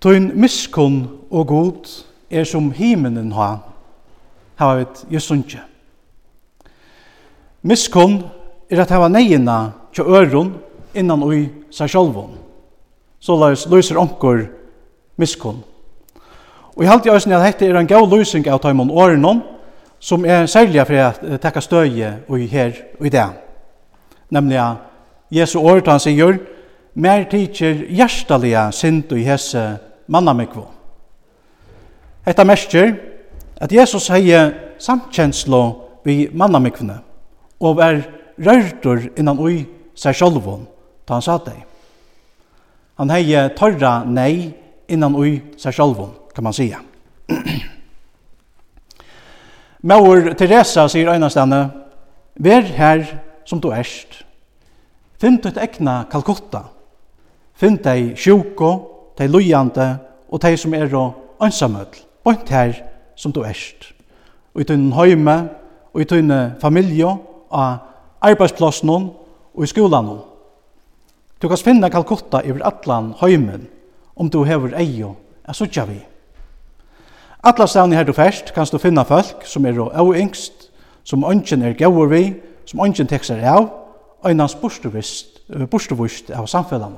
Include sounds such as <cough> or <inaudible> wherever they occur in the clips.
Tøyn miskun og god er som himenen ha, hava vit jesunkje. Miskun er at hava neina kja øron innan ui seg sjolvun. Så laus løyser onkur miskun. Og jeg halte i æsni at dette er en gau løysing av taimon årenon, som er særlig for å tekka støye og her og i det. Nemlig Jesu året han sier, mer tidser hjertalige sint og hese mannamikvo. Hetta merkir at Jesus hei samkjenslo vi mannamikvene og var rørtur innan ui seg sjolvun ta han sa deg. Han hei torra nei innan ui seg sjolvun, kan man seia. <clears throat> Maur Teresa sier øynastane, Vær her som du erst. Finn ditt egna Kalkutta. Finn deg sjuko, de lojande og de som er og ønsamøll, bort her som du erst. Og i tunne høyme, og i tunne familie, og arbeidsplassen og i skolan. Du kan finne Kalkutta i atlan høymen om du hever eio er suttja vi. Atla stavni her du fest kanst du finna folk som er og yngst, som ønsken er gaur vi, som ønsken tekser av, og innan borstuvist av samfellan.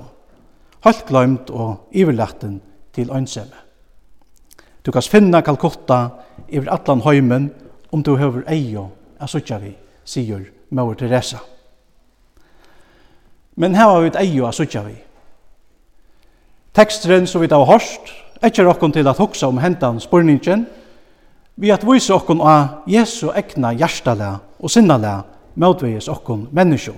Halt glemt og iverlatten til ønsemme. Du kan finna Kalkutta iver atlan høymen om du høver eio er suttja vi, sier Mauer Teresa. Men her har vi et eio er suttja vi. Tekstren som vi da har hørst, etter okkon til at hoksa om hentan spurningen, vi at vise okkon av Jesu egna hjertalega og sinnalega motveges okkon menneskjum.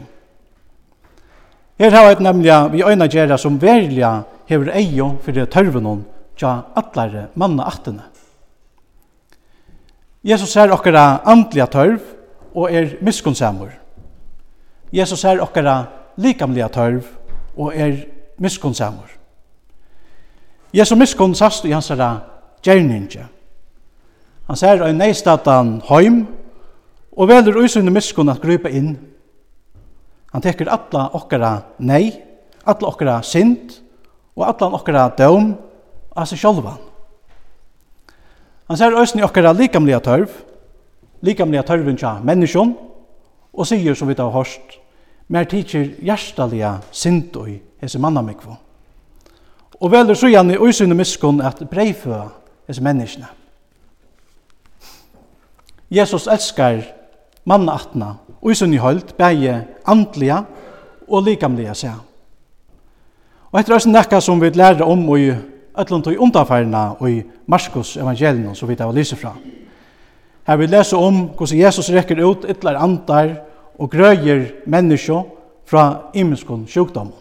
Her har vi nemlig vi øyne gjerne som verlige hever eio fyrir tørvenon tja atlare manna attene. Jesus ser okkara andliga tørv og er miskunnsamur. Jesus ser okkara likamliga tørv og er miskunnsamur. Jesus miskunn sast i hans herra gjerninge. Han ser ein neistatan heim og velur usunne miskunn at grupa inn Han tekur alla okkara nei, alla okkara synd og alla okkara døm av seg sjálvan. Han ser øysen okkara likamlega tørv, likamlega tørven tja menneskjon, og sier som vi tar hørst, mer tidsir hjertaliga synd og hese mannamikvo. Og velur så gjerne i øysynu miskun at breiføa hese menneskene. Jesus elskar manna atna, og i sunni hold, bæje andliga og likamliga seg. Og etter oss nekka som vi lærer om i ætlund og undanfærna og i Marskos evangelien, som vi tar å lyse fra. Her vi leser om hvordan Jesus rekker ut ytler andar og grøyer menneskje fra imenskon sjukdom.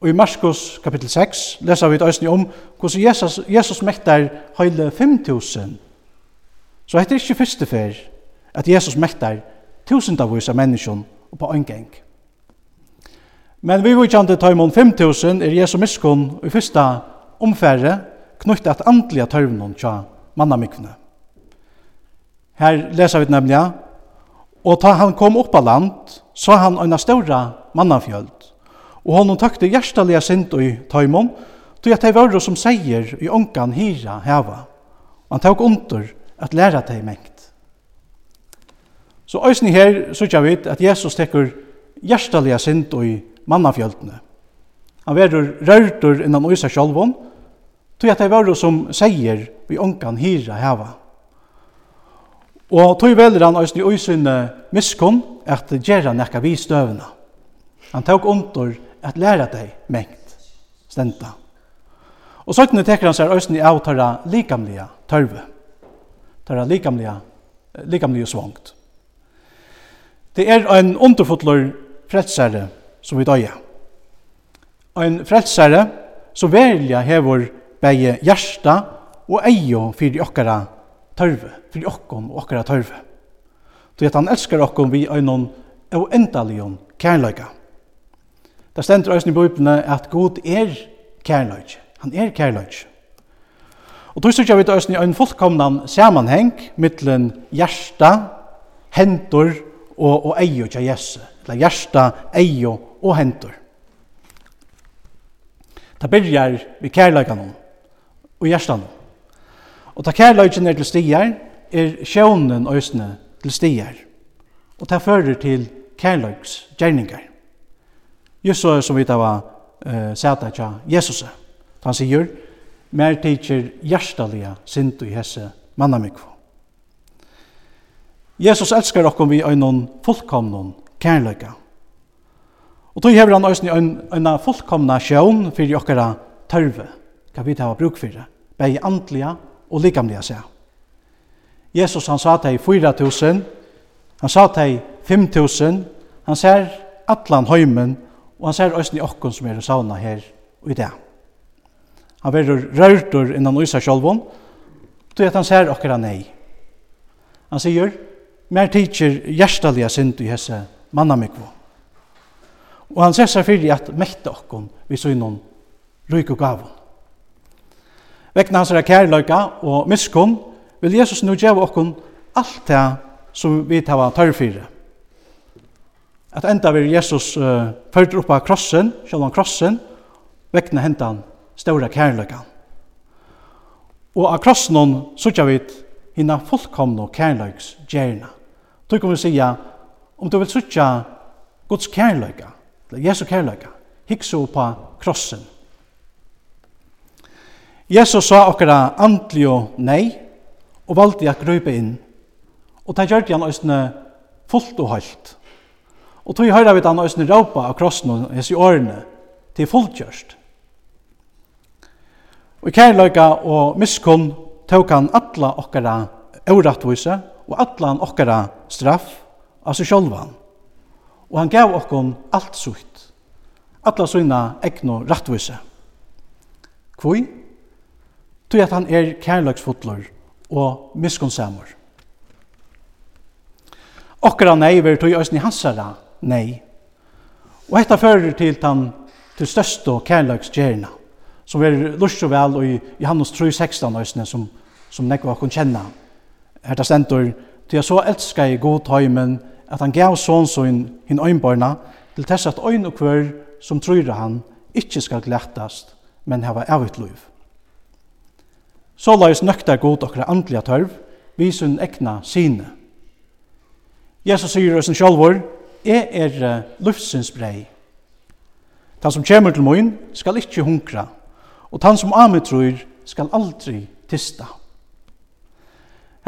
Og i Marskos kapittel 6 leser vi døysni om hvordan Jesus, Jesus mektar heile 5000. Så heter det ikke første fer at Jesus mektar tusendavvis av menneskjon og på gang. Men vi vujkjande tøymon 5000 er Jesu miskunn i fyrsta omfære knytt at andliga tøymon tja mannamikvene. Her leser vi nemlig Og ta han kom upp av land, så han øyna større mannafjöld. Og honom tøkte hjertalega sint i tøymon, tog at hei var som seier i ongan hira heva. Og han tok under at læra deg mengt. Så òsni her sykja vi at Jesus tekur hjertaliga sind i mannafjöldene. Han verur rørtur innan øysa sjálfon, tog at det var som seier vi onkan hira heva. Og tog velur han òsni øysine miskon at gjerra nekka vi støvna. Han tok ontor at læra deg mengt, stenta. Og søttene tekur han seg øysni av tørra likamliga tørve, tørra likamliga, likamliga svangt. Det er en underfotler frelsare som vi døye. En frelsare som velja hevor begge hjersta og eio fyrir okkara tørve, fyrir okkon og okkara tørve. Så at han elskar okkon vi øynon og endalion kærløyga. Det stender øyne i at God er kærløyga. Han er kærløyga. Og tog styrkja vi til øyne i en fullkomnan samanheng mittlen hjersta, hendur og, og eio tja Jesu, eller hjersta, eio og hentur. Det byrjar vi kærleikan og hjerstan. Og ta kærleikan er til stigar, er sjånen øsne til stigar. Og ta fører til kærleiks gjerningar. Just så som vi tar var uh, sæta tja Jesus. Han sier, mer tidsir hjertalige sindu i hesse mannamikvo. Jesus elskar okkom vi øynon fullkomnon kærløyga. Og tog hever han òsni øyna fullkomna sjøvn fyrir okkara tørve, hva vi tar bruk fyrir, bæg andliga og likamliga seg. Jesus han sa teg 4.000, han sa teg 5.000, han ser allan høymen, og han ser òsni okkom som er sauna her og i dag. Han verur rørtur innan Øysa sjolvon, tog at han ser okkara nei. Han sier, mer tidsir hjertaliga synd i hese mannamikvo. Og han sessar fyrir at mekta okkon vi synon ryk og gavon. Vekna hans kærløyka og miskunn vil Jesus nu gjeva okkon alt det som vi tava tørfyrir. At enda vil Jesus uh, fyrir oppa krossen, sjalvan krossen, vekna hentan stora kærløyga. Og av krossen suttja vit hina fullkomno kærløygs gjerna. Då kan vi säga, om du vill söka Guds kärlöka, Jesu kärlöka, hiksa på krossen. Jesus sa okkara andlig og nei, og valdi at grøype inn. Og det gjør han òsne fullt og høylt. Og tog høyra vi han òsne raupa av krossen og hese årene til fulltjørst. Og i kærløyga og miskunn tåk han alla okkara eurattvise og allan okkara straff av seg sjálvan. Og han gav okkon alt sutt, alla sina egnu rattvise. Kvoi? Tui at han er kærløksfotler og miskunnsamur. Okkara nei ver tui òsni hansara nei. Og hetta fører til tan til største kærløksgjerna, som er lust og vel og i Johannes 3.16 òsni som, som nekva okkom kjenna her det stendur, til jeg så elska i god tøymen, at han gav sonsoin hinn øynbarna, til tess at øyn og kvør som trur han, ikkje skal glættast, men hava evigt liv. Så laus nøkta god okra andliga tørv, vi sin sine. Jesus sier oss sjálfur, jeg er luftsins brei. Han som kommer til moin skal ikkje hunkra, og han som ametrur skal aldri tista.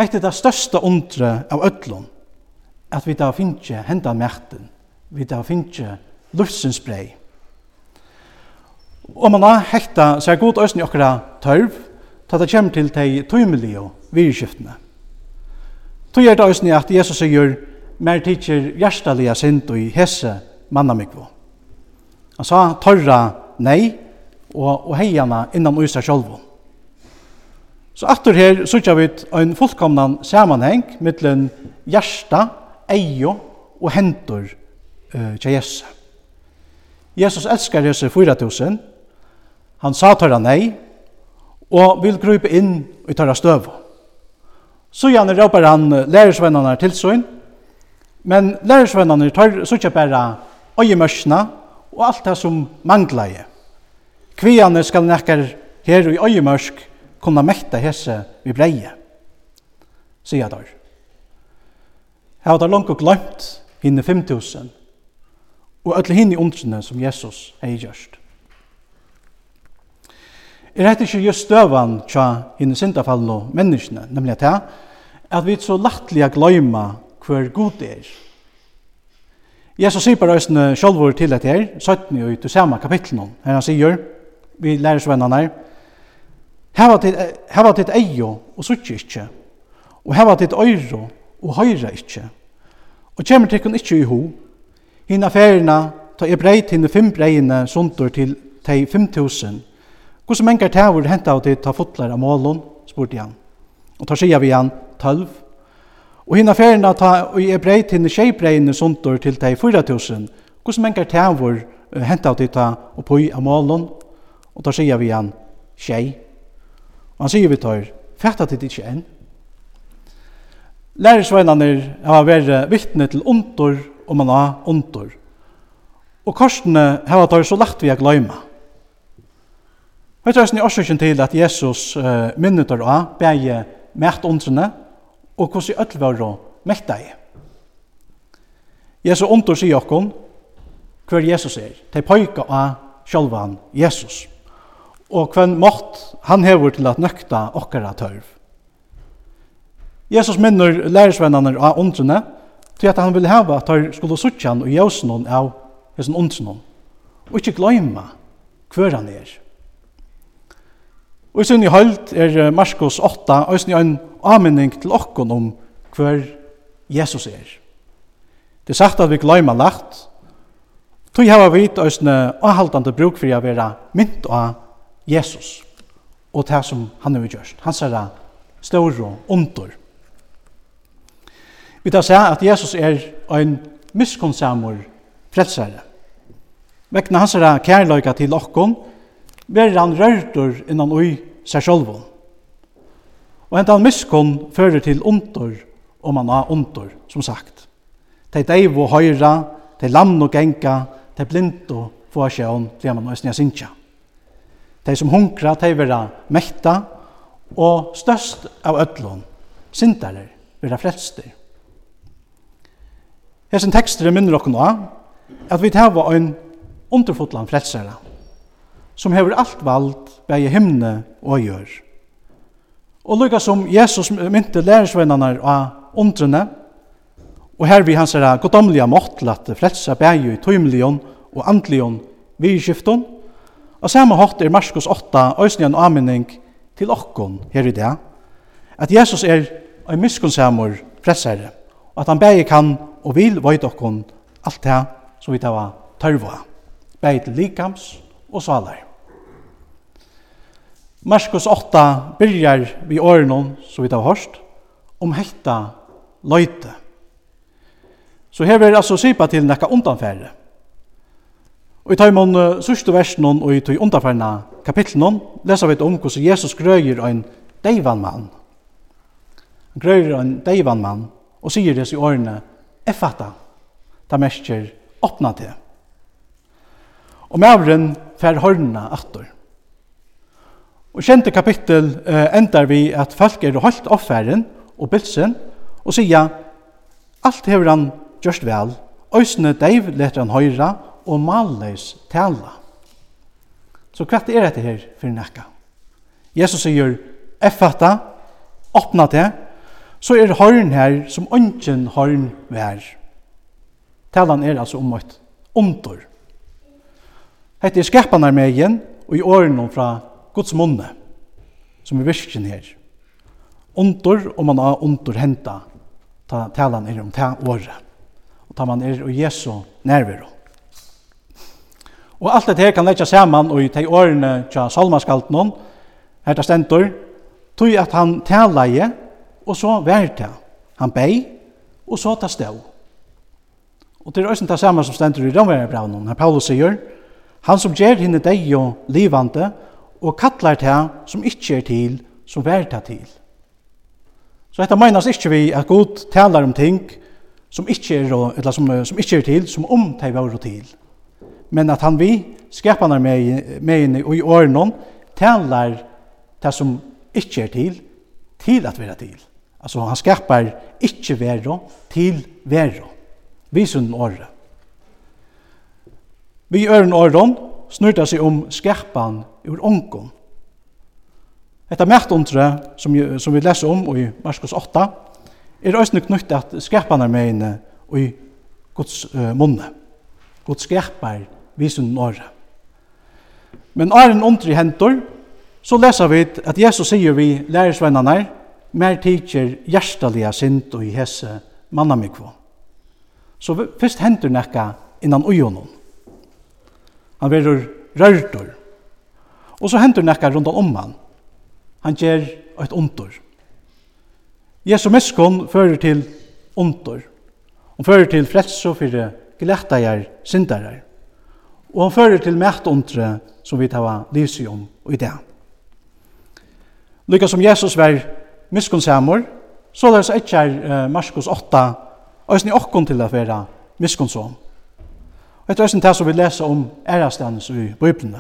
Hetta er det største undre av öllum at vi da finner henda merten, vi da finner luftsens brei. Og man har hekta seg god øyne i okra tørv, ta det kommer til de tøymelige virskiftene. Tøy er det øyne at Jesus sier, mer tidser hjertelige sint og i hese mannamikvo. Han sa tørra nei, og, og heiana innan uysa sjolvun. Så atter her sørger vi en fullkomnan samanheng mittlen hjärsta, eio og hendur uh, til Jesus. Jesus elskar Jesu 4000. Han sa tørra nei og vil grupe inn i tørra støv. Så gjerne råper han lærersvennerne til søgn, men lærersvennerne tør sørger bare øyemørsene og alt det som mangler i. Kvianne skal nekker her i øyemørsk kunna mekta hese vi breie, sier jeg der. Jeg har det langt og glemt hinne 5000, og alle hinne undrene som Jesus hei gjørst. Er dette ikke just støvan tja hinne syndafallene og menneskene, nemlig at jeg, at vi så lattelig gløyma hver god er. Jesus sier bare østene sjølvor til dette her, 17 i det samme kapitlet, her han sier, vi lærer svennerne her, Hava tit eio og sutje ikkje, og hava tit øyro og høyra ikkje, og kjemmer tikkun ikkje i ho, Hina affærina ta e breit hinn fem breine sundur til tei 5000. Hvordan mengar tævur henta av tit ta fotlar av målun, spurte han. Og ta sia vi han, tølv. Og hina affærina ta er breit hinn tjei breine sundur til tei 4000. Hvordan mengar tævur henta av tit ta oppi av målun, og ta sia vi han, tjei. Og han sier vi tar, fætta til det ikke enn. Lærersveinene har vært vittne til ontor og man har ontor. Og korsene har vært så lagt vi å gløyma. Høyt er sånn i årsøkjen til at Jesus uh, minnet av begge mært ontrene og hvordan i ødel var å mekta i. Jesus ontor sier okkon hver Jesus er. De pøyka av sjølvan Jesus og hvem mått han hever til at nøkta okkara tørv. Jesus minner lærersvennerne av ondrene til at han ville hava at han skulle suttje han og gjøse noen av hessen ondrene og ikke gløyma hver han er. Og i sin i høylt er Marskos 8 og i en avminning til okkon om hver Jesus er. Det er sagt at vi gløyma lagt, Tog hava vit òsne avhaldande bruk fyrir a vera mynt og Jesus og det som han har gjort. Han ser det stor og ondur. Vi tar seg at Jesus er en miskunnsamur frelsere. Vekna hans er kærløyga til okkon, verir han rørtur innan ui seg sjolvun. Og enda han miskon fører til ondur, og man har ondur, som sagt. Tei deiv og høyra, tei lamn og genka, tei blind og få sjån, tei man nøysnia sinja. De som hunkra, de vera mekta, og størst av ødlån, syndarer, vera frelster. Hesen tekster minner okkur nå at vi hava ein underfotlan frelsere, som hever alt vald vei himne og gjør. Og lukka som Jesus mynte lærersvennerne av undrene, og her vi hans er godomlige måttel at frelsa bæg i tøymelion og andlion vidskifton, Og samme hatt er Marskos 8, òsne en anmenning til okkon her i dag, at Jesus er en miskunnsamur fressare, og at han bæg kan og vil veit okkon alt det som vi tar var tørva, bæg til likams og salar. Marskos 8 byrjar vi årenon, som vi tar hørst, om hekta løyte. Så her vil jeg altså sypa til nekka undanfære, Og i taimon uh, sørste versen og i tog underferna kapitlen leser vi om hvordan Jesus grøyer en deivan mann. Han grøyer en deivan mann og sier det i årene «Effata», da merker «Åpna til». Og mavren fer hørnene atter. Og kjente kapittel uh, endar vi at folk er holdt offeren og bilsen og sier «Alt hever han gjørst vel, øysene deiv leter han høyra og malleis tala. Så hva er dette her for nekka? Jesus sier, effata, åpna det, så er horn her som ønsken horn vær. Talan er altså om et ontor. Hette er skapan av megen, og i åren fra Guds munne, som er virkjen her. Ontor, og man har ontor henta, ta talan er om ta året, og ta man er og Jesu nærvero. Og alt dette her kan leggja saman og i de årene tja salmaskalten hon, her det stendur, tog at han talaie, og så verte han bei, og så ta stå. Og det er også det samme som stendur i Romerebraunen, her Paulus sier, han som gjer hinne deg og livande, og kallar det som ikkje er til, som verta til. Så dette menas ikkje vi at god talar om ting som ikkje er, eller som, som ikkje er til, som om de var til men at han vi skapanar med og i åren talar det som ikkje er til, til at vera til. Altså han skapar ikkje vera til vera. Vi sunn året. Vi øren åren snurta seg om skapan ur ångon. Etta mertundre som, som vi leser om i Marskos 8 er òsne knyttet at skapan er meine i Guds uh, munne. Guds skapar visen året. Men åren undre hentor, så leser vi at Jesus sier vi lærersvennerne, mer tidser hjertelige sint og i hese mannamikvå. Så først hentor nekka innan ujonon. Han verur rørtor. Og så hentur nekka rundt om han. Han gjer eit ondur. Jesu miskon fører til ondur. Han fører til frelse fyrir glettajar sindarar. Og han fører til mætundre som vi tar lyset om i det. Lykka som Jesus var miskunnsamor, så løs etkjær uh, Marskos 8, og i okkon til å være miskunnsom. Og etter øysen til som vi leser om ærastanes i Bibelen,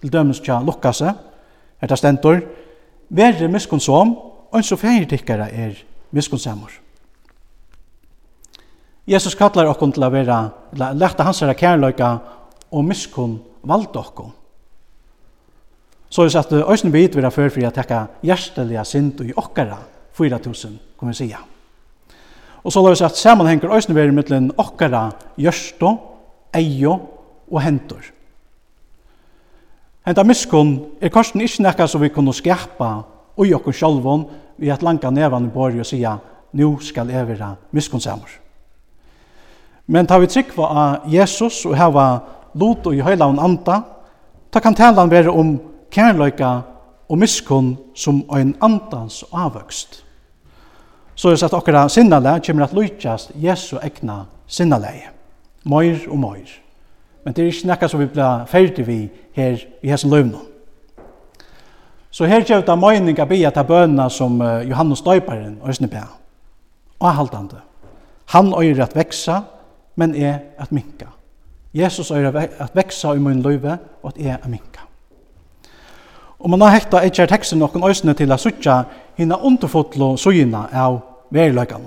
til dømes tja lukkase, er det stentor, være miskunnsom, og så feir tikkere er miskunnsamor. Jesus kallar okkur til å vera, lette hans herre kærløyka og miskunn valde okkom. Så er det øyne vi utvidda før for å tekka hjertelige synd i okkara 4000, kan vi sija. Og så er det at sammenhenger øyne vi er mittlen okkara hjørsto, eio og hentor. Henta miskunn er korsen ikke nekka som vi kunne skjapa og i okkur sjolvon vi at langa nevan i borg og sija nu skal jeg være miskunnsamur. Men tar vi trykva av Jesus og hava lot og i heilavn anda, ta kan talan være om kærløyka og miskunn som ein andans avvøkst. Så er det at okkara sinnale kommer at lykjast Jesu egna sinnaleg, møyr og møyr. Men det er ikke nekka som vi blir ferdig vi her i hessen løvnum. Så her gjør det møyning av bia til bøna som Johannes Døyparen og Øsnebæ. Og haltande. Han øyre at veksa, men er at minka. Jesus er at veksa i min løyve, og at jeg er minka. Og man har hekta etter teksten noen øsne til å suttja hina underfotlo sugina av veriløygan.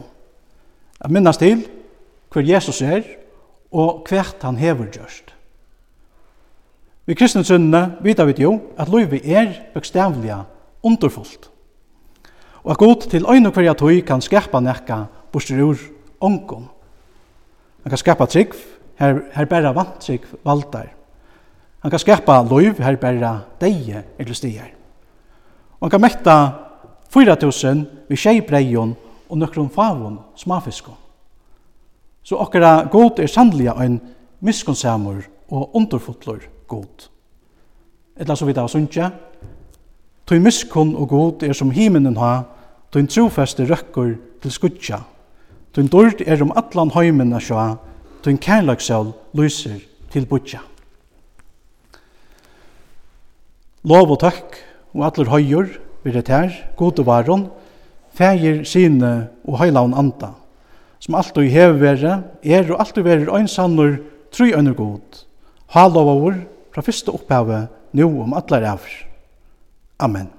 Jeg minnes til hver Jesus er, og hvert han hever gjørst. Vi kristne sønne vita vi jo at løyve er bøkstavlige underfullt. Og at god til øyne hver jeg tøy kan skerpa nekka bostur ur ångon. Han kan skapa trygg, her, her bæra vantrygg valdar. Han kan skapa loiv, her bæra deie eller stier. Og han kan mekta 4000 vi tjei breion og nøkron favon smafisko. Så okkara god er sannlega ein miskonsamur og underfotler god. Etla så vidt av sunnja, Tøy miskon og god er som himinen ha, tøy trofeste røkkur til skutja. Tøy dord er om atlan høymen a sjå, tun kærlagsjál lyser til budja. Lov og takk og atler høyur vil det her, gode varon, fægir sine og høylaun anda, som alt og hever vere, er og alt og verer øynsannur, tru øyner god, halovavur, fra fyrste opphavet, nu om allar avr. Amen.